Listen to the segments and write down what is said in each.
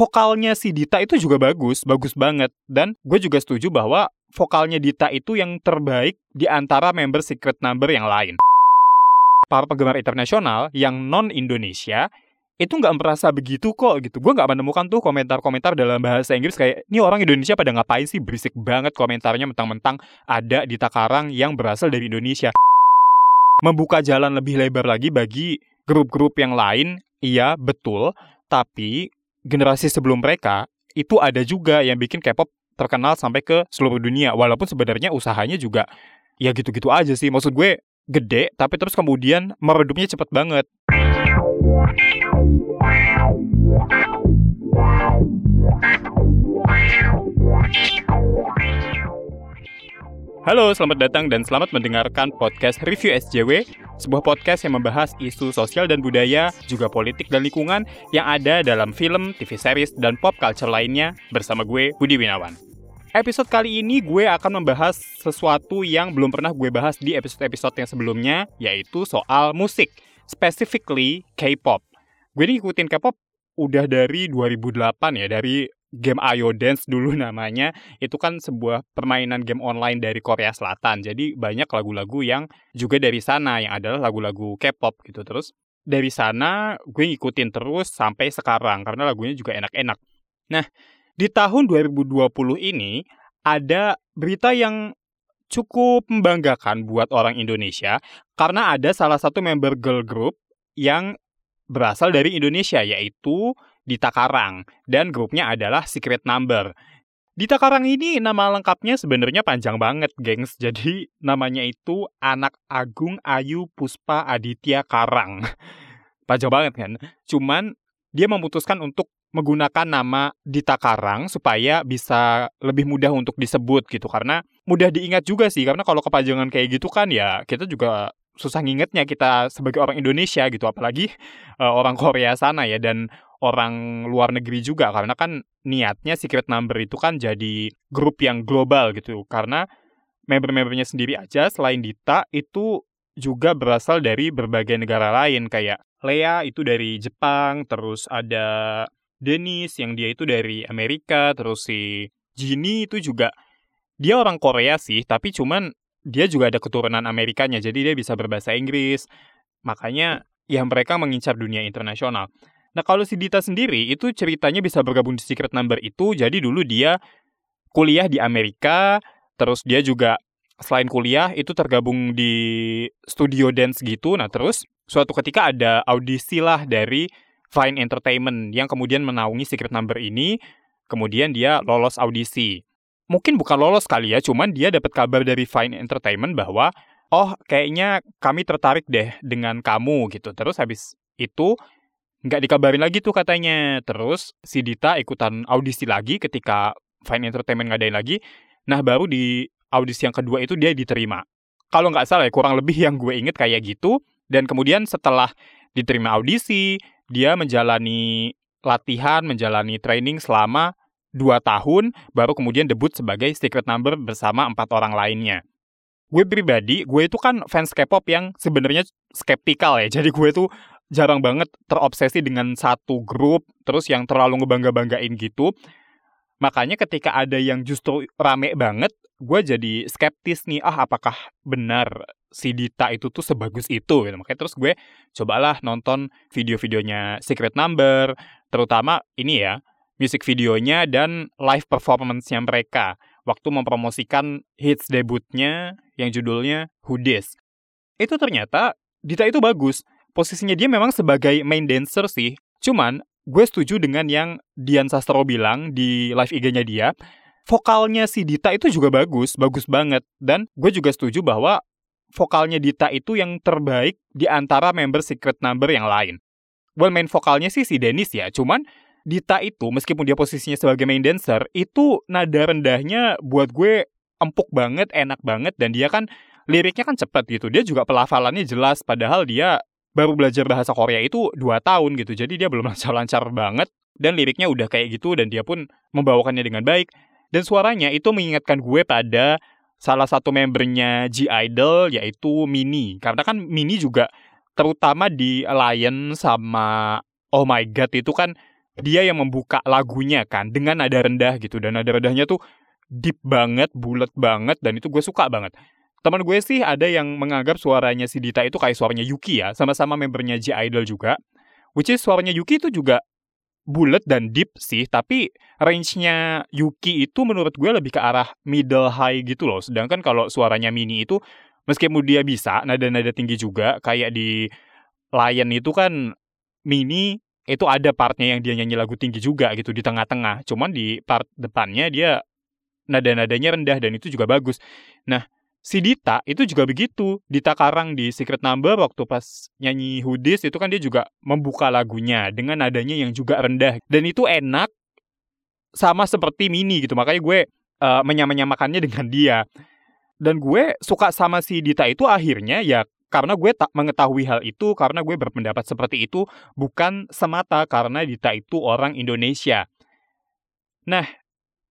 vokalnya si Dita itu juga bagus, bagus banget. Dan gue juga setuju bahwa vokalnya Dita itu yang terbaik di antara member Secret Number yang lain. Para penggemar internasional yang non-Indonesia itu nggak merasa begitu kok gitu. Gue nggak menemukan tuh komentar-komentar dalam bahasa Inggris kayak, ini orang Indonesia pada ngapain sih berisik banget komentarnya mentang-mentang ada di Takarang yang berasal dari Indonesia. Membuka jalan lebih lebar lagi bagi grup-grup yang lain, iya betul, tapi generasi sebelum mereka itu ada juga yang bikin K-pop terkenal sampai ke seluruh dunia. Walaupun sebenarnya usahanya juga ya gitu-gitu aja sih. Maksud gue gede tapi terus kemudian meredupnya cepet banget Halo, selamat datang dan selamat mendengarkan podcast Review SJW, sebuah podcast yang membahas isu sosial dan budaya, juga politik dan lingkungan yang ada dalam film, TV series, dan pop culture lainnya bersama gue, Budi Winawan. Episode kali ini gue akan membahas sesuatu yang belum pernah gue bahas di episode-episode yang sebelumnya, yaitu soal musik, specifically K-pop. Gue ini ngikutin K-pop udah dari 2008 ya, dari game Ayo Dance dulu namanya itu kan sebuah permainan game online dari Korea Selatan. Jadi banyak lagu-lagu yang juga dari sana yang adalah lagu-lagu K-pop gitu. Terus dari sana gue ngikutin terus sampai sekarang karena lagunya juga enak-enak. Nah di tahun 2020 ini ada berita yang cukup membanggakan buat orang Indonesia karena ada salah satu member girl group yang berasal dari Indonesia yaitu Dita Karang dan grupnya adalah Secret Number. Dita Karang ini nama lengkapnya sebenarnya panjang banget, gengs. Jadi namanya itu Anak Agung Ayu Puspa Aditya Karang. panjang banget kan? Cuman dia memutuskan untuk menggunakan nama Dita Karang supaya bisa lebih mudah untuk disebut gitu karena mudah diingat juga sih karena kalau kepanjangan kayak gitu kan ya kita juga susah ngingetnya kita sebagai orang Indonesia gitu apalagi uh, orang Korea sana ya dan orang luar negeri juga karena kan niatnya Secret Number itu kan jadi grup yang global gitu karena member-membernya sendiri aja selain Dita itu juga berasal dari berbagai negara lain kayak Lea itu dari Jepang, terus ada Dennis yang dia itu dari Amerika, terus si Jinny itu juga dia orang Korea sih, tapi cuman dia juga ada keturunan Amerikanya, jadi dia bisa berbahasa Inggris. Makanya ya mereka mengincar dunia internasional. Nah kalau si Dita sendiri itu ceritanya bisa bergabung di Secret Number itu. Jadi dulu dia kuliah di Amerika terus dia juga selain kuliah itu tergabung di studio dance gitu. Nah terus suatu ketika ada audisi lah dari Fine Entertainment yang kemudian menaungi Secret Number ini. Kemudian dia lolos audisi. Mungkin bukan lolos kali ya cuman dia dapat kabar dari Fine Entertainment bahwa oh kayaknya kami tertarik deh dengan kamu gitu. Terus habis itu nggak dikabarin lagi tuh katanya. Terus si Dita ikutan audisi lagi ketika Fine Entertainment ngadain lagi. Nah baru di audisi yang kedua itu dia diterima. Kalau nggak salah ya kurang lebih yang gue inget kayak gitu. Dan kemudian setelah diterima audisi, dia menjalani latihan, menjalani training selama dua tahun, baru kemudian debut sebagai Secret Number bersama empat orang lainnya. Gue pribadi, gue itu kan fans K-pop yang sebenarnya skeptikal ya. Jadi gue tuh jarang banget terobsesi dengan satu grup terus yang terlalu ngebangga-banggain gitu. Makanya ketika ada yang justru rame banget, gue jadi skeptis nih, ah apakah benar si Dita itu tuh sebagus itu gitu. Makanya terus gue cobalah nonton video-videonya Secret Number, terutama ini ya, music videonya dan live performance-nya mereka waktu mempromosikan hits debutnya yang judulnya Who. Itu ternyata Dita itu bagus posisinya dia memang sebagai main dancer sih. Cuman gue setuju dengan yang Dian Sastro bilang di live IG-nya dia. Vokalnya si Dita itu juga bagus, bagus banget. Dan gue juga setuju bahwa vokalnya Dita itu yang terbaik di antara member Secret Number yang lain. Well, main vokalnya sih si Dennis ya, cuman Dita itu meskipun dia posisinya sebagai main dancer, itu nada rendahnya buat gue empuk banget, enak banget, dan dia kan liriknya kan cepet gitu. Dia juga pelafalannya jelas, padahal dia baru belajar bahasa Korea itu dua tahun gitu. Jadi dia belum lancar-lancar banget dan liriknya udah kayak gitu dan dia pun membawakannya dengan baik. Dan suaranya itu mengingatkan gue pada salah satu membernya G Idol yaitu Mini. Karena kan Mini juga terutama di Alliance sama Oh My God itu kan dia yang membuka lagunya kan dengan nada rendah gitu dan nada rendahnya tuh deep banget, bulat banget dan itu gue suka banget. Teman gue sih ada yang menganggap suaranya si Dita itu kayak suaranya Yuki ya, sama-sama membernya J Idol juga. Which is suaranya Yuki itu juga bulat dan deep sih, tapi range-nya Yuki itu menurut gue lebih ke arah middle high gitu loh. Sedangkan kalau suaranya Mini itu meskipun dia bisa nada-nada tinggi juga kayak di Lion itu kan Mini itu ada partnya yang dia nyanyi lagu tinggi juga gitu di tengah-tengah. Cuman di part depannya dia nada-nadanya rendah dan itu juga bagus. Nah, si Dita itu juga begitu. Dita Karang di Secret Number waktu pas nyanyi Hoodies itu kan dia juga membuka lagunya dengan nadanya yang juga rendah. Dan itu enak sama seperti Mini gitu. Makanya gue uh, menyamakannya dengan dia. Dan gue suka sama si Dita itu akhirnya ya karena gue tak mengetahui hal itu, karena gue berpendapat seperti itu, bukan semata karena Dita itu orang Indonesia. Nah,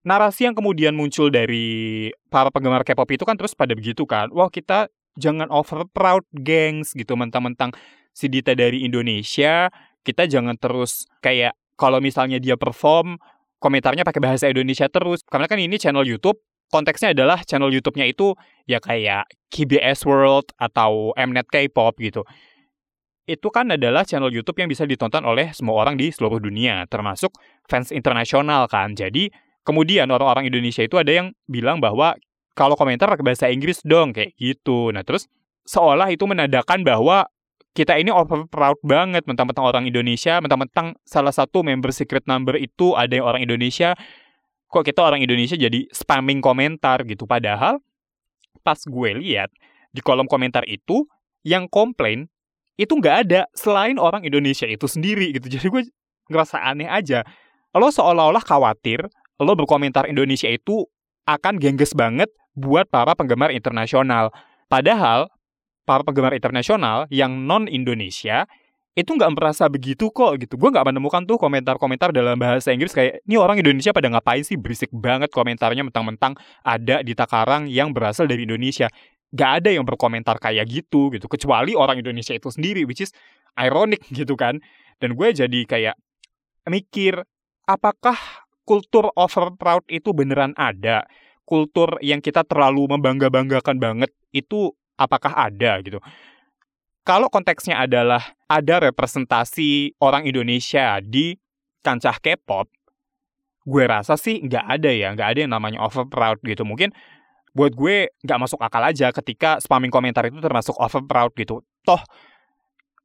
narasi yang kemudian muncul dari para penggemar K-pop itu kan terus pada begitu kan, wah kita jangan over proud gengs gitu, mentang-mentang si Dita dari Indonesia, kita jangan terus kayak kalau misalnya dia perform, komentarnya pakai bahasa Indonesia terus, karena kan ini channel YouTube, konteksnya adalah channel YouTube-nya itu ya kayak KBS World atau Mnet K-pop gitu. Itu kan adalah channel YouTube yang bisa ditonton oleh semua orang di seluruh dunia, termasuk fans internasional kan. Jadi kemudian orang-orang Indonesia itu ada yang bilang bahwa kalau komentar pakai bahasa Inggris dong kayak gitu. Nah terus seolah itu menandakan bahwa kita ini over proud banget mentang-mentang orang Indonesia, mentang-mentang salah satu member secret number itu ada yang orang Indonesia, kok kita orang Indonesia jadi spamming komentar gitu. Padahal pas gue lihat di kolom komentar itu yang komplain itu nggak ada selain orang Indonesia itu sendiri gitu. Jadi gue ngerasa aneh aja. Lo seolah-olah khawatir lo berkomentar Indonesia itu akan gengges banget buat para penggemar internasional. Padahal para penggemar internasional yang non Indonesia itu nggak merasa begitu kok gitu. Gue nggak menemukan tuh komentar-komentar dalam bahasa Inggris kayak ini orang Indonesia pada ngapain sih berisik banget komentarnya mentang-mentang ada di Takarang yang berasal dari Indonesia. Gak ada yang berkomentar kayak gitu gitu kecuali orang Indonesia itu sendiri which is ironic gitu kan. Dan gue jadi kayak mikir apakah kultur over proud itu beneran ada? Kultur yang kita terlalu membangga-banggakan banget itu apakah ada gitu? kalau konteksnya adalah ada representasi orang Indonesia di kancah K-pop, gue rasa sih nggak ada ya, nggak ada yang namanya over proud gitu. Mungkin buat gue nggak masuk akal aja ketika spamming komentar itu termasuk over proud gitu. Toh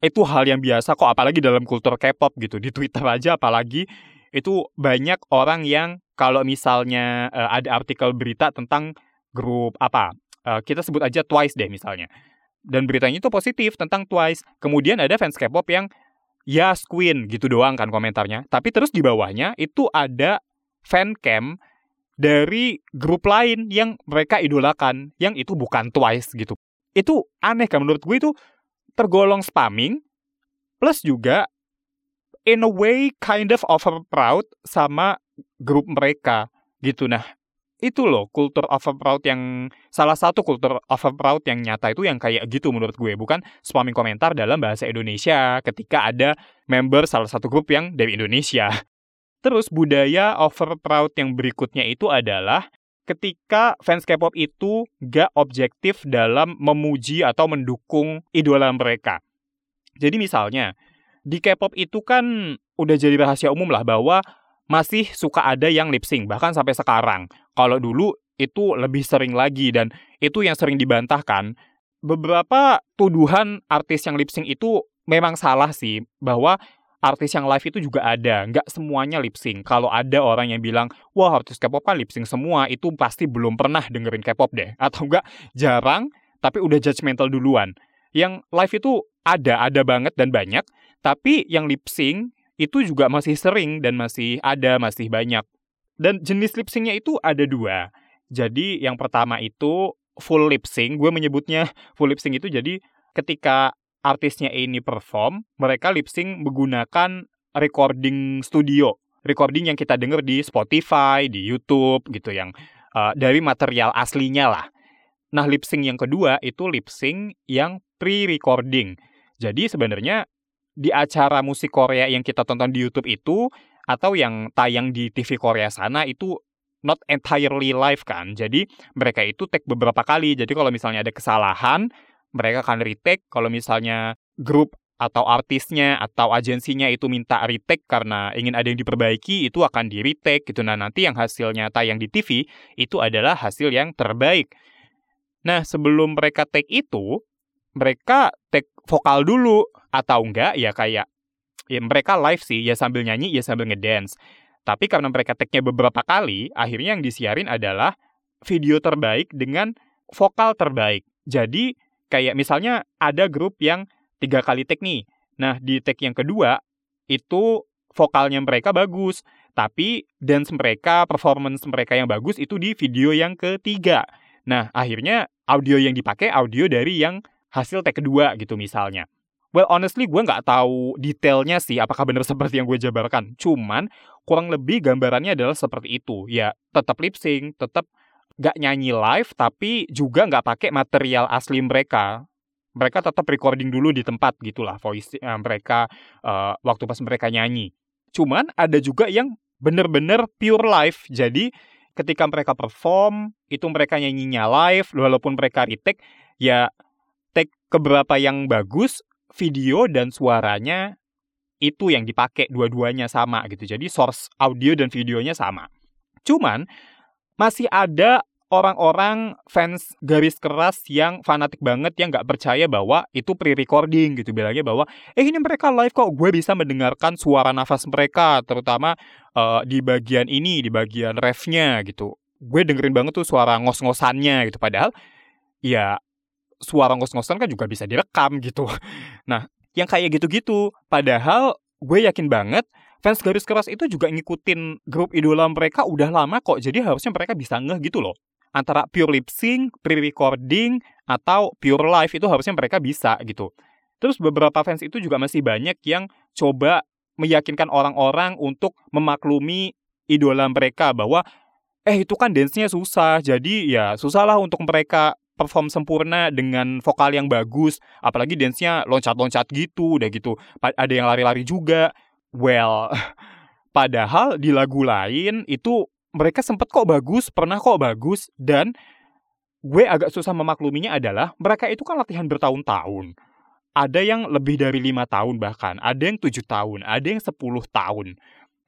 itu hal yang biasa kok, apalagi dalam kultur K-pop gitu. Di Twitter aja apalagi itu banyak orang yang kalau misalnya uh, ada artikel berita tentang grup apa, uh, kita sebut aja Twice deh misalnya dan beritanya itu positif tentang Twice. Kemudian ada fans K-pop yang ya Queen gitu doang kan komentarnya. Tapi terus di bawahnya itu ada fan cam dari grup lain yang mereka idolakan yang itu bukan Twice gitu. Itu aneh kan menurut gue itu tergolong spamming plus juga in a way kind of over proud sama grup mereka gitu. Nah, itu loh kultur proud yang salah satu kultur proud yang nyata itu yang kayak gitu menurut gue bukan spamming komentar dalam bahasa Indonesia ketika ada member salah satu grup yang dari Indonesia. Terus budaya proud yang berikutnya itu adalah ketika fans K-pop itu gak objektif dalam memuji atau mendukung idola mereka. Jadi misalnya di K-pop itu kan udah jadi rahasia umum lah bahwa masih suka ada yang lip sync bahkan sampai sekarang. Kalau dulu itu lebih sering lagi dan itu yang sering dibantahkan. Beberapa tuduhan artis yang lip sync itu memang salah sih bahwa artis yang live itu juga ada, nggak semuanya lip sync. Kalau ada orang yang bilang, wah artis K-pop kan lip sync semua, itu pasti belum pernah dengerin K-pop deh. Atau enggak, jarang, tapi udah judgmental duluan. Yang live itu ada, ada banget dan banyak, tapi yang lip sync itu juga masih sering dan masih ada, masih banyak. Dan jenis lip syncnya itu ada dua. Jadi yang pertama itu full lip sync. Gue menyebutnya full lip sync itu jadi ketika artisnya ini perform, mereka lip sync menggunakan recording studio. Recording yang kita dengar di Spotify, di YouTube gitu yang uh, dari material aslinya lah. Nah, lip sync yang kedua itu lip sync yang pre-recording. Jadi sebenarnya di acara musik Korea yang kita tonton di YouTube itu atau yang tayang di TV Korea sana itu not entirely live kan. Jadi mereka itu take beberapa kali. Jadi kalau misalnya ada kesalahan, mereka akan retake. Kalau misalnya grup atau artisnya atau agensinya itu minta retake karena ingin ada yang diperbaiki, itu akan di retake gitu. Nah nanti yang hasilnya tayang di TV itu adalah hasil yang terbaik. Nah sebelum mereka take itu, mereka take vokal dulu atau enggak ya kayak ya mereka live sih ya sambil nyanyi ya sambil ngedance tapi karena mereka tag-nya beberapa kali, akhirnya yang disiarin adalah video terbaik dengan vokal terbaik. Jadi kayak misalnya ada grup yang tiga kali tag nih. Nah di tag yang kedua itu vokalnya mereka bagus, tapi dance mereka, performance mereka yang bagus itu di video yang ketiga. Nah akhirnya audio yang dipakai audio dari yang hasil tag kedua gitu misalnya. Well, honestly gue nggak tahu detailnya sih apakah benar seperti yang gue jabarkan. Cuman kurang lebih gambarannya adalah seperti itu. Ya, tetap lip sync, tetap nggak nyanyi live, tapi juga nggak pakai material asli mereka. Mereka tetap recording dulu di tempat gitulah voice uh, mereka uh, waktu pas mereka nyanyi. Cuman ada juga yang bener-bener pure live. Jadi ketika mereka perform, itu mereka nyanyinya live, walaupun mereka retake, ya take keberapa yang bagus, video dan suaranya itu yang dipakai dua-duanya sama gitu. Jadi source audio dan videonya sama. Cuman masih ada orang-orang fans garis keras yang fanatik banget yang nggak percaya bahwa itu pre-recording gitu bilangnya bahwa eh ini mereka live kok gue bisa mendengarkan suara nafas mereka terutama uh, di bagian ini di bagian refnya gitu gue dengerin banget tuh suara ngos-ngosannya gitu padahal ya suara ngos-ngosan kan juga bisa direkam gitu. Nah, yang kayak gitu-gitu. Padahal gue yakin banget fans garis keras itu juga ngikutin grup idola mereka udah lama kok. Jadi harusnya mereka bisa ngeh gitu loh. Antara pure lip sync, pre-recording, atau pure live itu harusnya mereka bisa gitu. Terus beberapa fans itu juga masih banyak yang coba meyakinkan orang-orang untuk memaklumi idola mereka bahwa eh itu kan dance-nya susah, jadi ya susahlah untuk mereka perform sempurna dengan vokal yang bagus, apalagi dance-nya loncat-loncat gitu, udah gitu. Ada yang lari-lari juga. Well, padahal di lagu lain itu mereka sempet kok bagus, pernah kok bagus, dan gue agak susah memakluminya adalah mereka itu kan latihan bertahun-tahun. Ada yang lebih dari lima tahun bahkan, ada yang tujuh tahun, ada yang sepuluh tahun.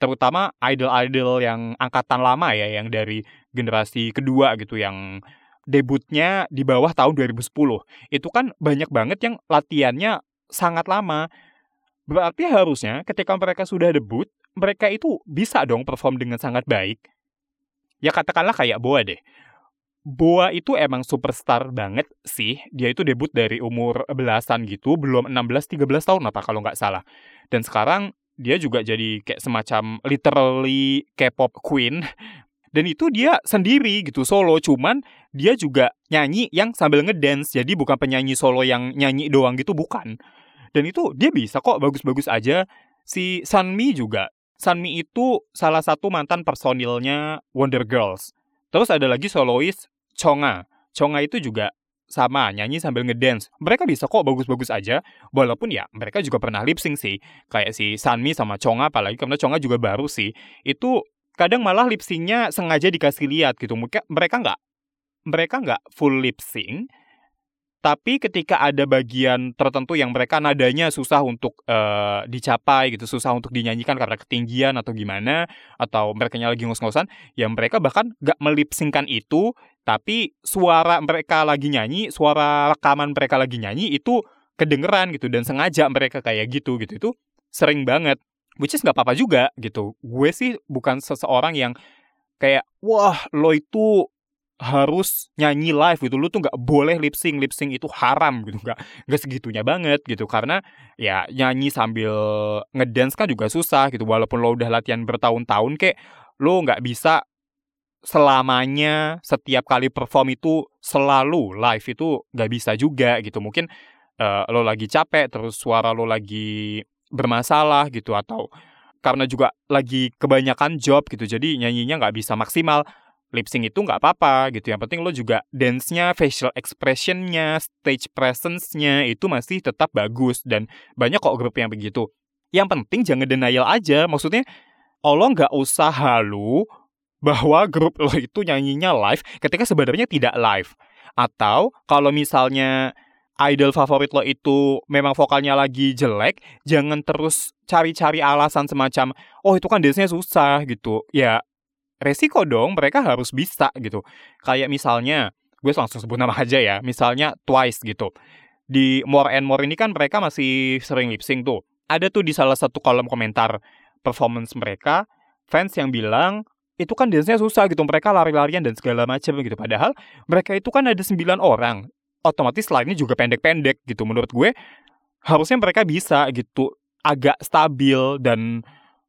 Terutama idol-idol yang angkatan lama ya, yang dari generasi kedua gitu, yang debutnya di bawah tahun 2010. Itu kan banyak banget yang latihannya sangat lama. Berarti harusnya ketika mereka sudah debut, mereka itu bisa dong perform dengan sangat baik. Ya katakanlah kayak Boa deh. Boa itu emang superstar banget sih. Dia itu debut dari umur belasan gitu, belum 16-13 tahun apa kalau nggak salah. Dan sekarang dia juga jadi kayak semacam literally K-pop queen dan itu dia sendiri gitu solo cuman dia juga nyanyi yang sambil ngedance jadi bukan penyanyi solo yang nyanyi doang gitu bukan. Dan itu dia bisa kok bagus-bagus aja. Si Sunmi juga. Sunmi itu salah satu mantan personilnya Wonder Girls. Terus ada lagi solois Chonga. Chonga itu juga sama nyanyi sambil ngedance. Mereka bisa kok bagus-bagus aja. Walaupun ya mereka juga pernah lip sync sih. Kayak si Sunmi sama Chonga apalagi karena Chonga juga baru sih. Itu kadang malah lip syncnya sengaja dikasih lihat gitu. Mereka nggak mereka nggak full lip sync, tapi ketika ada bagian tertentu yang mereka nadanya susah untuk uh, dicapai gitu, susah untuk dinyanyikan karena ketinggian atau gimana, atau mereka lagi ngos-ngosan, ya mereka bahkan nggak melipsingkan itu, tapi suara mereka lagi nyanyi, suara rekaman mereka lagi nyanyi itu kedengeran gitu dan sengaja mereka kayak gitu gitu itu sering banget which is nggak apa-apa juga gitu. Gue sih bukan seseorang yang kayak wah lo itu harus nyanyi live gitu. Lu tuh nggak boleh lip sync lip sync itu haram gitu. Nggak nggak segitunya banget gitu. Karena ya nyanyi sambil ngedance kan juga susah gitu. Walaupun lo udah latihan bertahun-tahun kayak lo nggak bisa selamanya setiap kali perform itu selalu live itu nggak bisa juga gitu. Mungkin uh, lo lagi capek terus suara lo lagi bermasalah gitu atau karena juga lagi kebanyakan job gitu jadi nyanyinya nggak bisa maksimal lip sync itu nggak apa-apa gitu yang penting lo juga dance-nya facial expression-nya stage presence-nya itu masih tetap bagus dan banyak kok grup yang begitu yang penting jangan denial aja maksudnya lo nggak usah halu bahwa grup lo itu nyanyinya live ketika sebenarnya tidak live. Atau kalau misalnya idol favorit lo itu memang vokalnya lagi jelek, jangan terus cari-cari alasan semacam, oh itu kan dance-nya susah gitu. Ya resiko dong, mereka harus bisa gitu. Kayak misalnya, gue langsung sebut nama aja ya, misalnya Twice gitu. Di More and More ini kan mereka masih sering lip sync tuh. Ada tuh di salah satu kolom komentar performance mereka, fans yang bilang, itu kan dance-nya susah gitu, mereka lari-larian dan segala macam gitu. Padahal mereka itu kan ada 9 orang, otomatis lainnya juga pendek-pendek gitu. Menurut gue harusnya mereka bisa gitu, agak stabil dan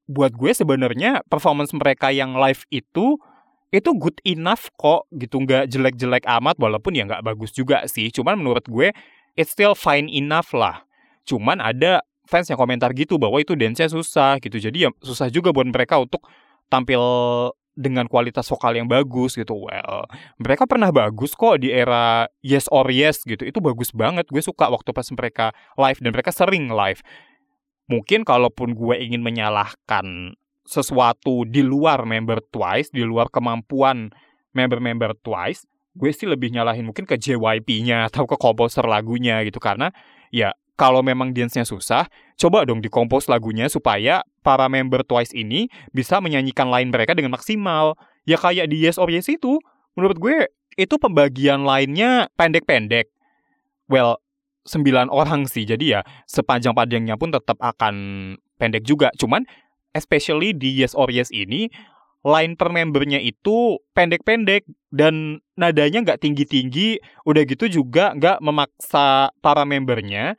buat gue sebenarnya performance mereka yang live itu itu good enough kok gitu nggak jelek-jelek amat walaupun ya nggak bagus juga sih cuman menurut gue it's still fine enough lah cuman ada fans yang komentar gitu bahwa itu dance-nya susah gitu jadi ya susah juga buat mereka untuk tampil dengan kualitas vokal yang bagus gitu. Well, mereka pernah bagus kok di era Yes or Yes gitu. Itu bagus banget. Gue suka waktu pas mereka live dan mereka sering live. Mungkin kalaupun gue ingin menyalahkan sesuatu di luar member Twice, di luar kemampuan member-member Twice, gue sih lebih nyalahin mungkin ke JYP-nya atau ke komposer lagunya gitu karena ya kalau memang dance-nya susah, coba dong dikompos lagunya supaya para member Twice ini bisa menyanyikan line mereka dengan maksimal. Ya kayak di Yes or Yes itu, menurut gue itu pembagian lainnya pendek-pendek. Well, sembilan orang sih, jadi ya sepanjang-panjangnya pun tetap akan pendek juga. Cuman, especially di Yes or Yes ini, line per membernya itu pendek-pendek dan nadanya nggak tinggi-tinggi, udah gitu juga nggak memaksa para membernya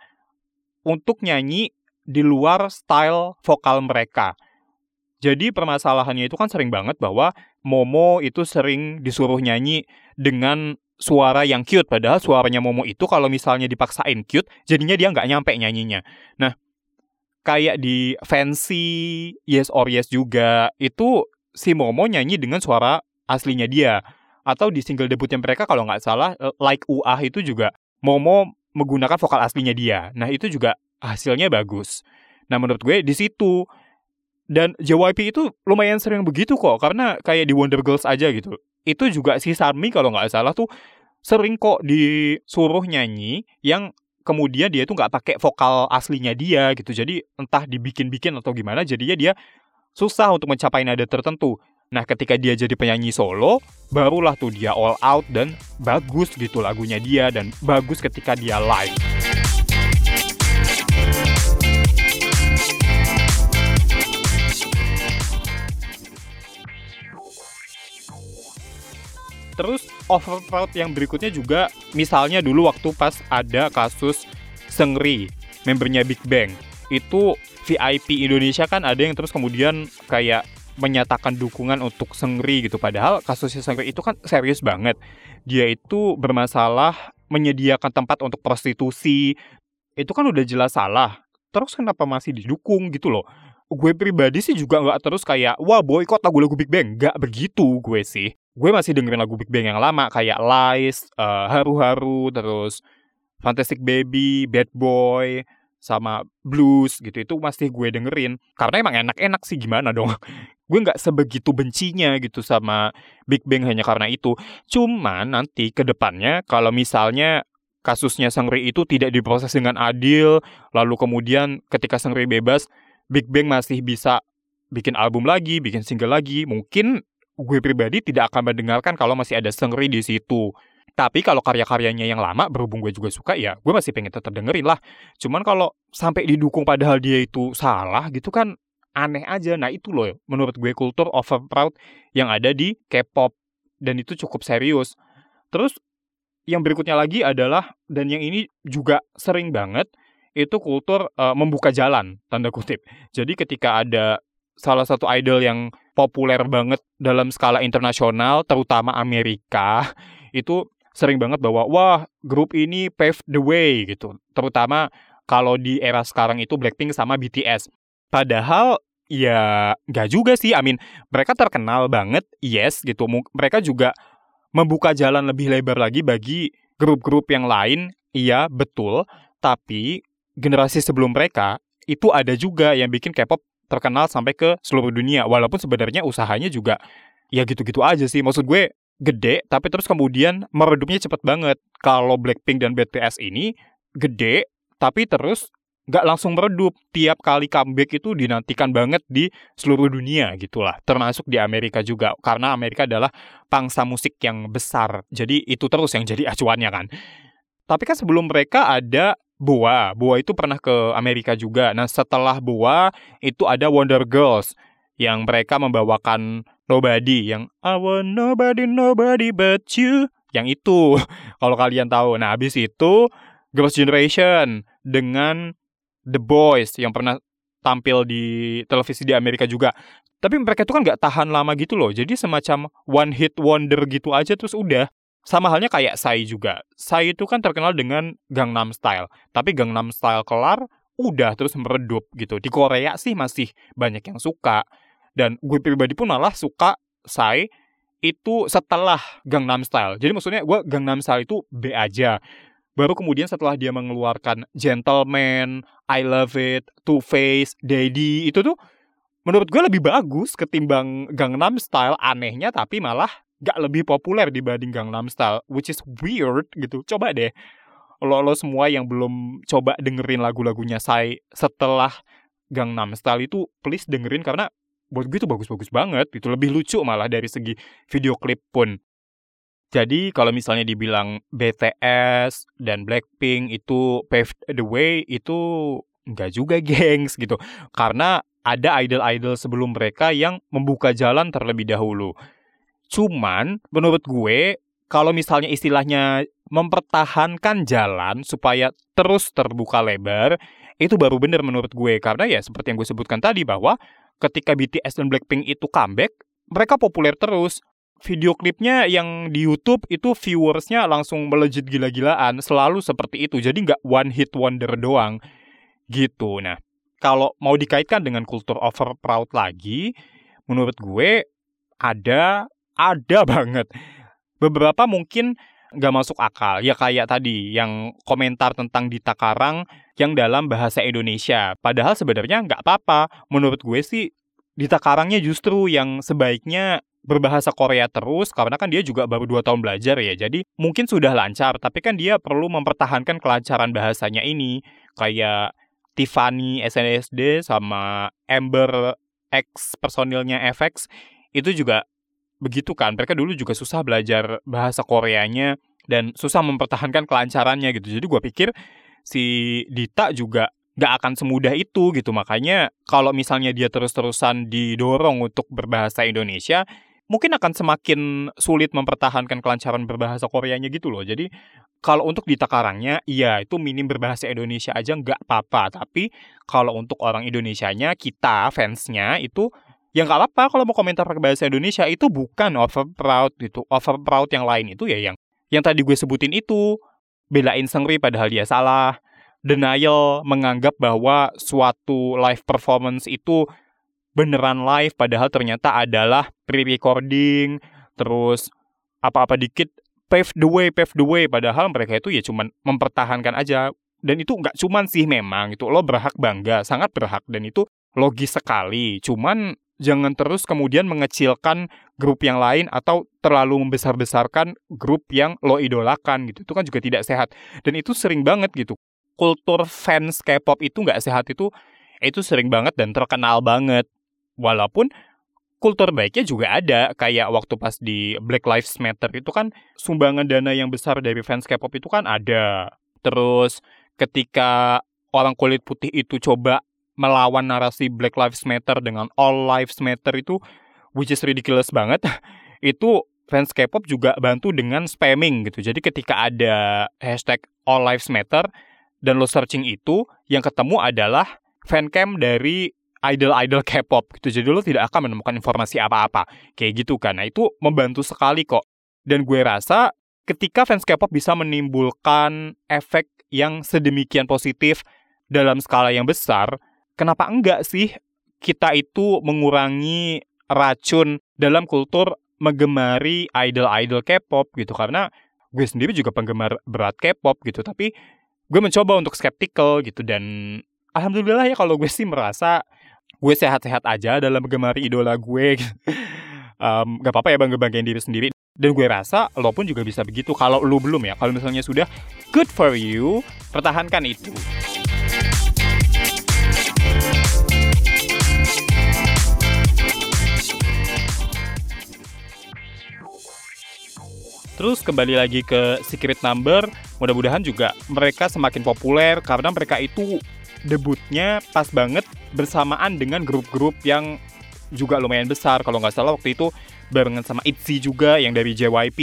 untuk nyanyi di luar style vokal mereka. Jadi permasalahannya itu kan sering banget bahwa Momo itu sering disuruh nyanyi dengan suara yang cute. Padahal suaranya Momo itu kalau misalnya dipaksain cute, jadinya dia nggak nyampe nyanyinya. Nah, kayak di Fancy, Yes or Yes juga, itu si Momo nyanyi dengan suara aslinya dia. Atau di single debutnya mereka kalau nggak salah, Like UA itu juga Momo menggunakan vokal aslinya dia. Nah, itu juga hasilnya bagus. Nah, menurut gue di situ dan JYP itu lumayan sering begitu kok karena kayak di Wonder Girls aja gitu. Itu juga si Sarmi kalau nggak salah tuh sering kok disuruh nyanyi yang kemudian dia itu nggak pakai vokal aslinya dia gitu. Jadi entah dibikin-bikin atau gimana jadinya dia susah untuk mencapai nada tertentu. Nah, ketika dia jadi penyanyi solo, barulah tuh dia all out dan bagus gitu lagunya dia dan bagus ketika dia live. Terus overproud yang berikutnya juga misalnya dulu waktu pas ada kasus Sengri, membernya Big Bang. Itu VIP Indonesia kan ada yang terus kemudian kayak menyatakan dukungan untuk Sengri gitu. Padahal kasusnya Sengri itu kan serius banget. Dia itu bermasalah menyediakan tempat untuk prostitusi. Itu kan udah jelas salah. Terus kenapa masih didukung gitu loh? Gue pribadi sih juga nggak terus kayak, wah boykot lagu-lagu Big Bang. Nggak begitu gue sih. Gue masih dengerin lagu Big Bang yang lama kayak Lies, uh, Haru-Haru, terus Fantastic Baby, Bad Boy, sama blues gitu. Itu masih gue dengerin karena emang enak-enak sih gimana dong? Gue nggak sebegitu bencinya gitu sama Big Bang hanya karena itu. Cuman nanti ke depannya kalau misalnya kasusnya Sengri itu tidak diproses dengan adil lalu kemudian ketika Sengri bebas Big Bang masih bisa bikin album lagi bikin single lagi mungkin gue pribadi tidak akan mendengarkan kalau masih ada Sengri di situ tapi kalau karya-karyanya yang lama, berhubung gue juga suka, ya gue masih pengen tetap dengerin lah. Cuman kalau sampai didukung padahal dia itu salah gitu kan aneh aja. Nah itu loh menurut gue kultur overproud yang ada di K-pop. Dan itu cukup serius. Terus yang berikutnya lagi adalah, dan yang ini juga sering banget, itu kultur uh, membuka jalan, tanda kutip. Jadi ketika ada salah satu idol yang populer banget dalam skala internasional, terutama Amerika, itu sering banget bahwa wah grup ini pave the way gitu. Terutama kalau di era sekarang itu Blackpink sama BTS. Padahal ya nggak juga sih. I mean, mereka terkenal banget, yes gitu. Mereka juga membuka jalan lebih lebar lagi bagi grup-grup yang lain. Iya, betul. Tapi generasi sebelum mereka itu ada juga yang bikin K-pop terkenal sampai ke seluruh dunia. Walaupun sebenarnya usahanya juga ya gitu-gitu aja sih. Maksud gue gede tapi terus kemudian meredupnya cepet banget. Kalau Blackpink dan BTS ini gede tapi terus nggak langsung meredup. Tiap kali comeback itu dinantikan banget di seluruh dunia gitulah. Termasuk di Amerika juga karena Amerika adalah pangsa musik yang besar. Jadi itu terus yang jadi acuannya kan. Tapi kan sebelum mereka ada Boa Boa itu pernah ke Amerika juga nah setelah Boa itu ada Wonder Girls yang mereka membawakan Nobody yang I want nobody nobody but you yang itu kalau kalian tahu nah habis itu Girls' Generation dengan The Boys yang pernah tampil di televisi di Amerika juga. Tapi mereka itu kan nggak tahan lama gitu loh. Jadi semacam one hit wonder gitu aja terus udah. Sama halnya kayak Sai juga. Sai itu kan terkenal dengan Gangnam Style. Tapi Gangnam Style kelar, udah terus meredup gitu. Di Korea sih masih banyak yang suka. Dan gue pribadi pun malah suka Sai itu setelah Gangnam Style. Jadi maksudnya gue Gangnam Style itu B aja. Baru kemudian setelah dia mengeluarkan Gentleman, I Love It, Two Face, Daddy, itu tuh menurut gue lebih bagus ketimbang Gangnam Style anehnya tapi malah gak lebih populer dibanding Gangnam Style, which is weird gitu. Coba deh, lo, lo semua yang belum coba dengerin lagu-lagunya saya setelah Gangnam Style itu please dengerin karena buat gue itu bagus-bagus banget itu lebih lucu malah dari segi video klip pun jadi kalau misalnya dibilang BTS dan Blackpink itu paved the way itu enggak juga gengs gitu. Karena ada idol-idol sebelum mereka yang membuka jalan terlebih dahulu. Cuman menurut gue kalau misalnya istilahnya mempertahankan jalan supaya terus terbuka lebar, itu baru benar menurut gue. Karena ya seperti yang gue sebutkan tadi bahwa ketika BTS dan Blackpink itu comeback, mereka populer terus. Video klipnya yang di YouTube itu viewersnya langsung melejit gila-gilaan selalu seperti itu. Jadi nggak one hit wonder doang. Gitu. Nah kalau mau dikaitkan dengan kultur over proud lagi menurut gue ada ada banget beberapa mungkin nggak masuk akal ya kayak tadi yang komentar tentang Dita Karang yang dalam bahasa Indonesia padahal sebenarnya nggak apa-apa menurut gue sih Dita Karangnya justru yang sebaiknya berbahasa Korea terus karena kan dia juga baru dua tahun belajar ya. Jadi mungkin sudah lancar, tapi kan dia perlu mempertahankan kelancaran bahasanya ini. Kayak Tiffany SNSD sama Amber X personilnya FX itu juga begitu kan. Mereka dulu juga susah belajar bahasa Koreanya dan susah mempertahankan kelancarannya gitu. Jadi gue pikir si Dita juga nggak akan semudah itu gitu. Makanya kalau misalnya dia terus-terusan didorong untuk berbahasa Indonesia, mungkin akan semakin sulit mempertahankan kelancaran berbahasa Koreanya gitu loh. Jadi kalau untuk di takarangnya, iya itu minim berbahasa Indonesia aja nggak apa-apa. Tapi kalau untuk orang Indonesianya, kita fansnya itu ya nggak apa-apa kalau mau komentar pakai bahasa Indonesia. Itu bukan over proud gitu. Over proud yang lain itu ya yang yang tadi gue sebutin itu. Belain Sengri padahal dia salah. Denial menganggap bahwa suatu live performance itu beneran live padahal ternyata adalah pre-recording terus apa-apa dikit pave the way pave the way. Padahal mereka itu ya cuman mempertahankan aja. Dan itu nggak cuman sih memang itu lo berhak bangga sangat berhak. Dan itu logis sekali. Cuman jangan terus kemudian mengecilkan grup yang lain atau terlalu membesar-besarkan grup yang lo idolakan gitu. Itu kan juga tidak sehat. Dan itu sering banget gitu. Kultur fans K-pop itu nggak sehat itu itu sering banget dan terkenal banget. Walaupun kultur baiknya juga ada kayak waktu pas di Black Lives Matter itu kan sumbangan dana yang besar dari fans K-pop itu kan ada. Terus ketika orang kulit putih itu coba melawan narasi Black Lives Matter dengan All Lives Matter itu which is ridiculous banget. itu fans K-pop juga bantu dengan spamming gitu. Jadi ketika ada hashtag All Lives Matter dan lo searching itu yang ketemu adalah fancam dari idol-idol K-pop gitu. Jadi lo tidak akan menemukan informasi apa-apa. Kayak gitu kan. Nah itu membantu sekali kok. Dan gue rasa ketika fans K-pop bisa menimbulkan efek yang sedemikian positif dalam skala yang besar, kenapa enggak sih kita itu mengurangi racun dalam kultur menggemari idol-idol K-pop gitu karena gue sendiri juga penggemar berat K-pop gitu tapi gue mencoba untuk skeptical gitu dan alhamdulillah ya kalau gue sih merasa gue sehat-sehat aja dalam gemari idola gue. um, gak apa-apa ya bangga banggain diri sendiri. Dan gue rasa lo pun juga bisa begitu. Kalau lo belum ya, kalau misalnya sudah good for you, pertahankan itu. Terus kembali lagi ke Secret Number, mudah-mudahan juga mereka semakin populer karena mereka itu debutnya pas banget bersamaan dengan grup-grup yang juga lumayan besar. Kalau nggak salah waktu itu barengan sama ITZY juga yang dari JYP.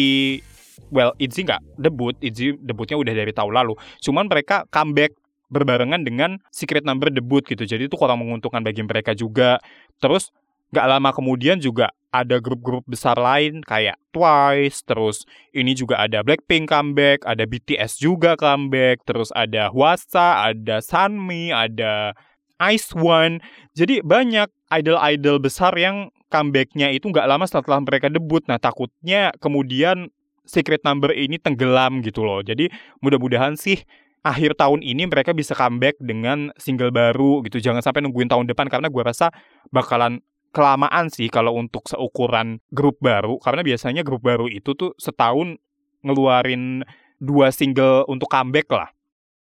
Well, ITZY nggak debut, ITZY debutnya udah dari tahun lalu. Cuman mereka comeback berbarengan dengan Secret Number debut gitu. Jadi itu kurang menguntungkan bagi mereka juga. Terus Gak lama kemudian juga ada grup-grup besar lain kayak Twice, terus ini juga ada Blackpink comeback, ada BTS juga comeback, terus ada Hwasa, ada Sunmi, ada Ice One. Jadi banyak idol-idol besar yang comebacknya itu nggak lama setelah mereka debut. Nah takutnya kemudian Secret Number ini tenggelam gitu loh. Jadi mudah-mudahan sih akhir tahun ini mereka bisa comeback dengan single baru gitu. Jangan sampai nungguin tahun depan karena gue rasa bakalan kelamaan sih kalau untuk seukuran grup baru karena biasanya grup baru itu tuh setahun ngeluarin dua single untuk comeback lah.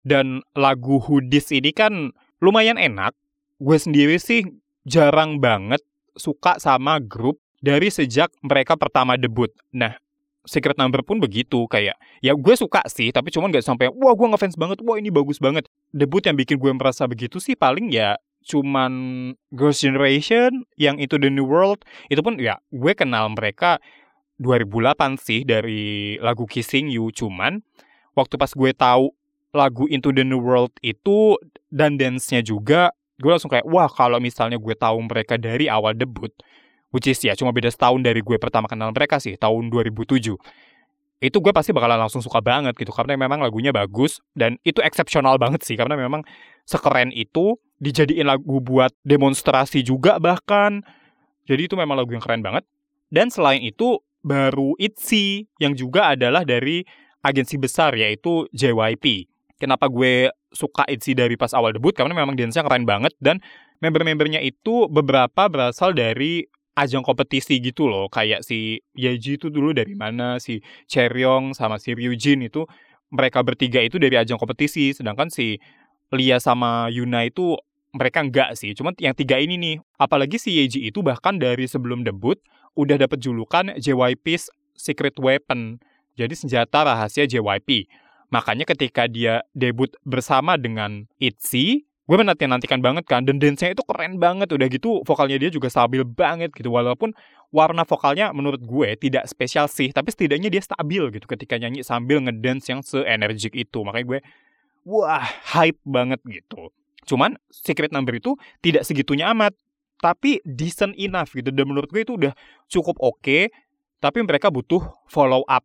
Dan lagu Hoodies ini kan lumayan enak. Gue sendiri sih jarang banget suka sama grup dari sejak mereka pertama debut. Nah, Secret Number pun begitu kayak ya gue suka sih tapi cuman gak sampai wah gue ngefans banget wah ini bagus banget debut yang bikin gue merasa begitu sih paling ya cuman Girls' Generation yang itu The New World itu pun ya gue kenal mereka 2008 sih dari lagu Kissing You cuman waktu pas gue tahu lagu Into the New World itu dan dance-nya juga gue langsung kayak wah kalau misalnya gue tahu mereka dari awal debut which is ya cuma beda setahun dari gue pertama kenal mereka sih tahun 2007 itu gue pasti bakalan langsung suka banget gitu karena memang lagunya bagus dan itu eksepsional banget sih karena memang sekeren itu dijadiin lagu buat demonstrasi juga bahkan. Jadi itu memang lagu yang keren banget. Dan selain itu baru ITZY yang juga adalah dari agensi besar yaitu JYP kenapa gue suka ITZY dari pas awal debut? Karena memang dance-nya keren banget dan member-membernya itu beberapa berasal dari ajang kompetisi gitu loh. Kayak si Yeji itu dulu dari mana si Cheryong sama si Ryujin itu mereka bertiga itu dari ajang kompetisi. Sedangkan si Lia sama Yuna itu mereka enggak sih. Cuman yang tiga ini nih apalagi si Yeji itu bahkan dari sebelum debut udah dapat julukan JYP's Secret Weapon jadi senjata rahasia JYP makanya ketika dia debut bersama dengan ITZY gue menanti-nantikan banget kan dan dance-nya itu keren banget. Udah gitu vokalnya dia juga stabil banget gitu walaupun warna vokalnya menurut gue tidak spesial sih tapi setidaknya dia stabil gitu ketika nyanyi sambil ngedance yang se-energik itu. Makanya gue wah hype banget gitu cuman Secret Number itu tidak segitunya amat. Tapi decent enough gitu. Dan menurut gue itu udah cukup oke. Okay, tapi mereka butuh follow up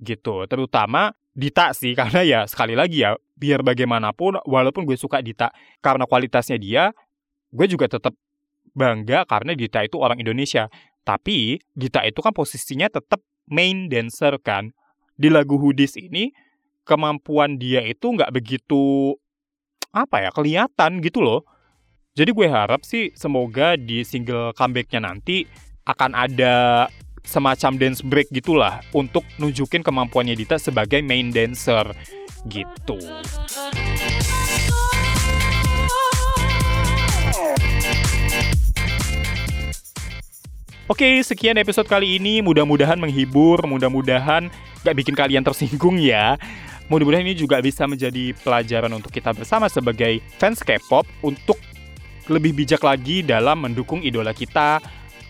gitu. Terutama Dita sih. Karena ya sekali lagi ya biar bagaimanapun walaupun gue suka Dita karena kualitasnya dia gue juga tetap bangga karena Dita itu orang Indonesia. Tapi Dita itu kan posisinya tetap main dancer kan. Di lagu Hoodies ini kemampuan dia itu nggak begitu apa ya kelihatan gitu loh jadi gue harap sih semoga di single comebacknya nanti akan ada semacam dance break gitulah untuk nunjukin kemampuannya Dita sebagai main dancer gitu. Oke, sekian episode kali ini. Mudah-mudahan menghibur, mudah-mudahan gak bikin kalian tersinggung ya. Mudah-mudahan ini juga bisa menjadi pelajaran untuk kita bersama sebagai fans K-pop untuk lebih bijak lagi dalam mendukung idola kita,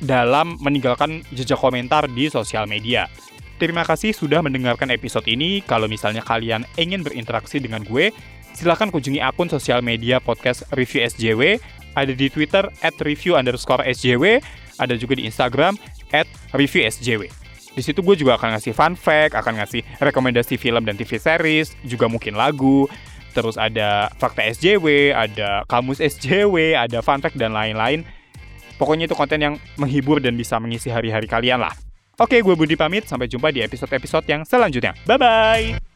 dalam meninggalkan jejak komentar di sosial media. Terima kasih sudah mendengarkan episode ini. Kalau misalnya kalian ingin berinteraksi dengan gue, silahkan kunjungi akun sosial media podcast Review SJW. Ada di Twitter at review underscore SJW, ada juga di Instagram at review SJW. Di situ gue juga akan ngasih fun fact, akan ngasih rekomendasi film dan TV series, juga mungkin lagu, terus ada fakta SJW, ada kamus SJW, ada fun fact dan lain-lain. Pokoknya itu konten yang menghibur dan bisa mengisi hari-hari kalian lah. Oke, gue Budi pamit. Sampai jumpa di episode-episode yang selanjutnya. Bye-bye!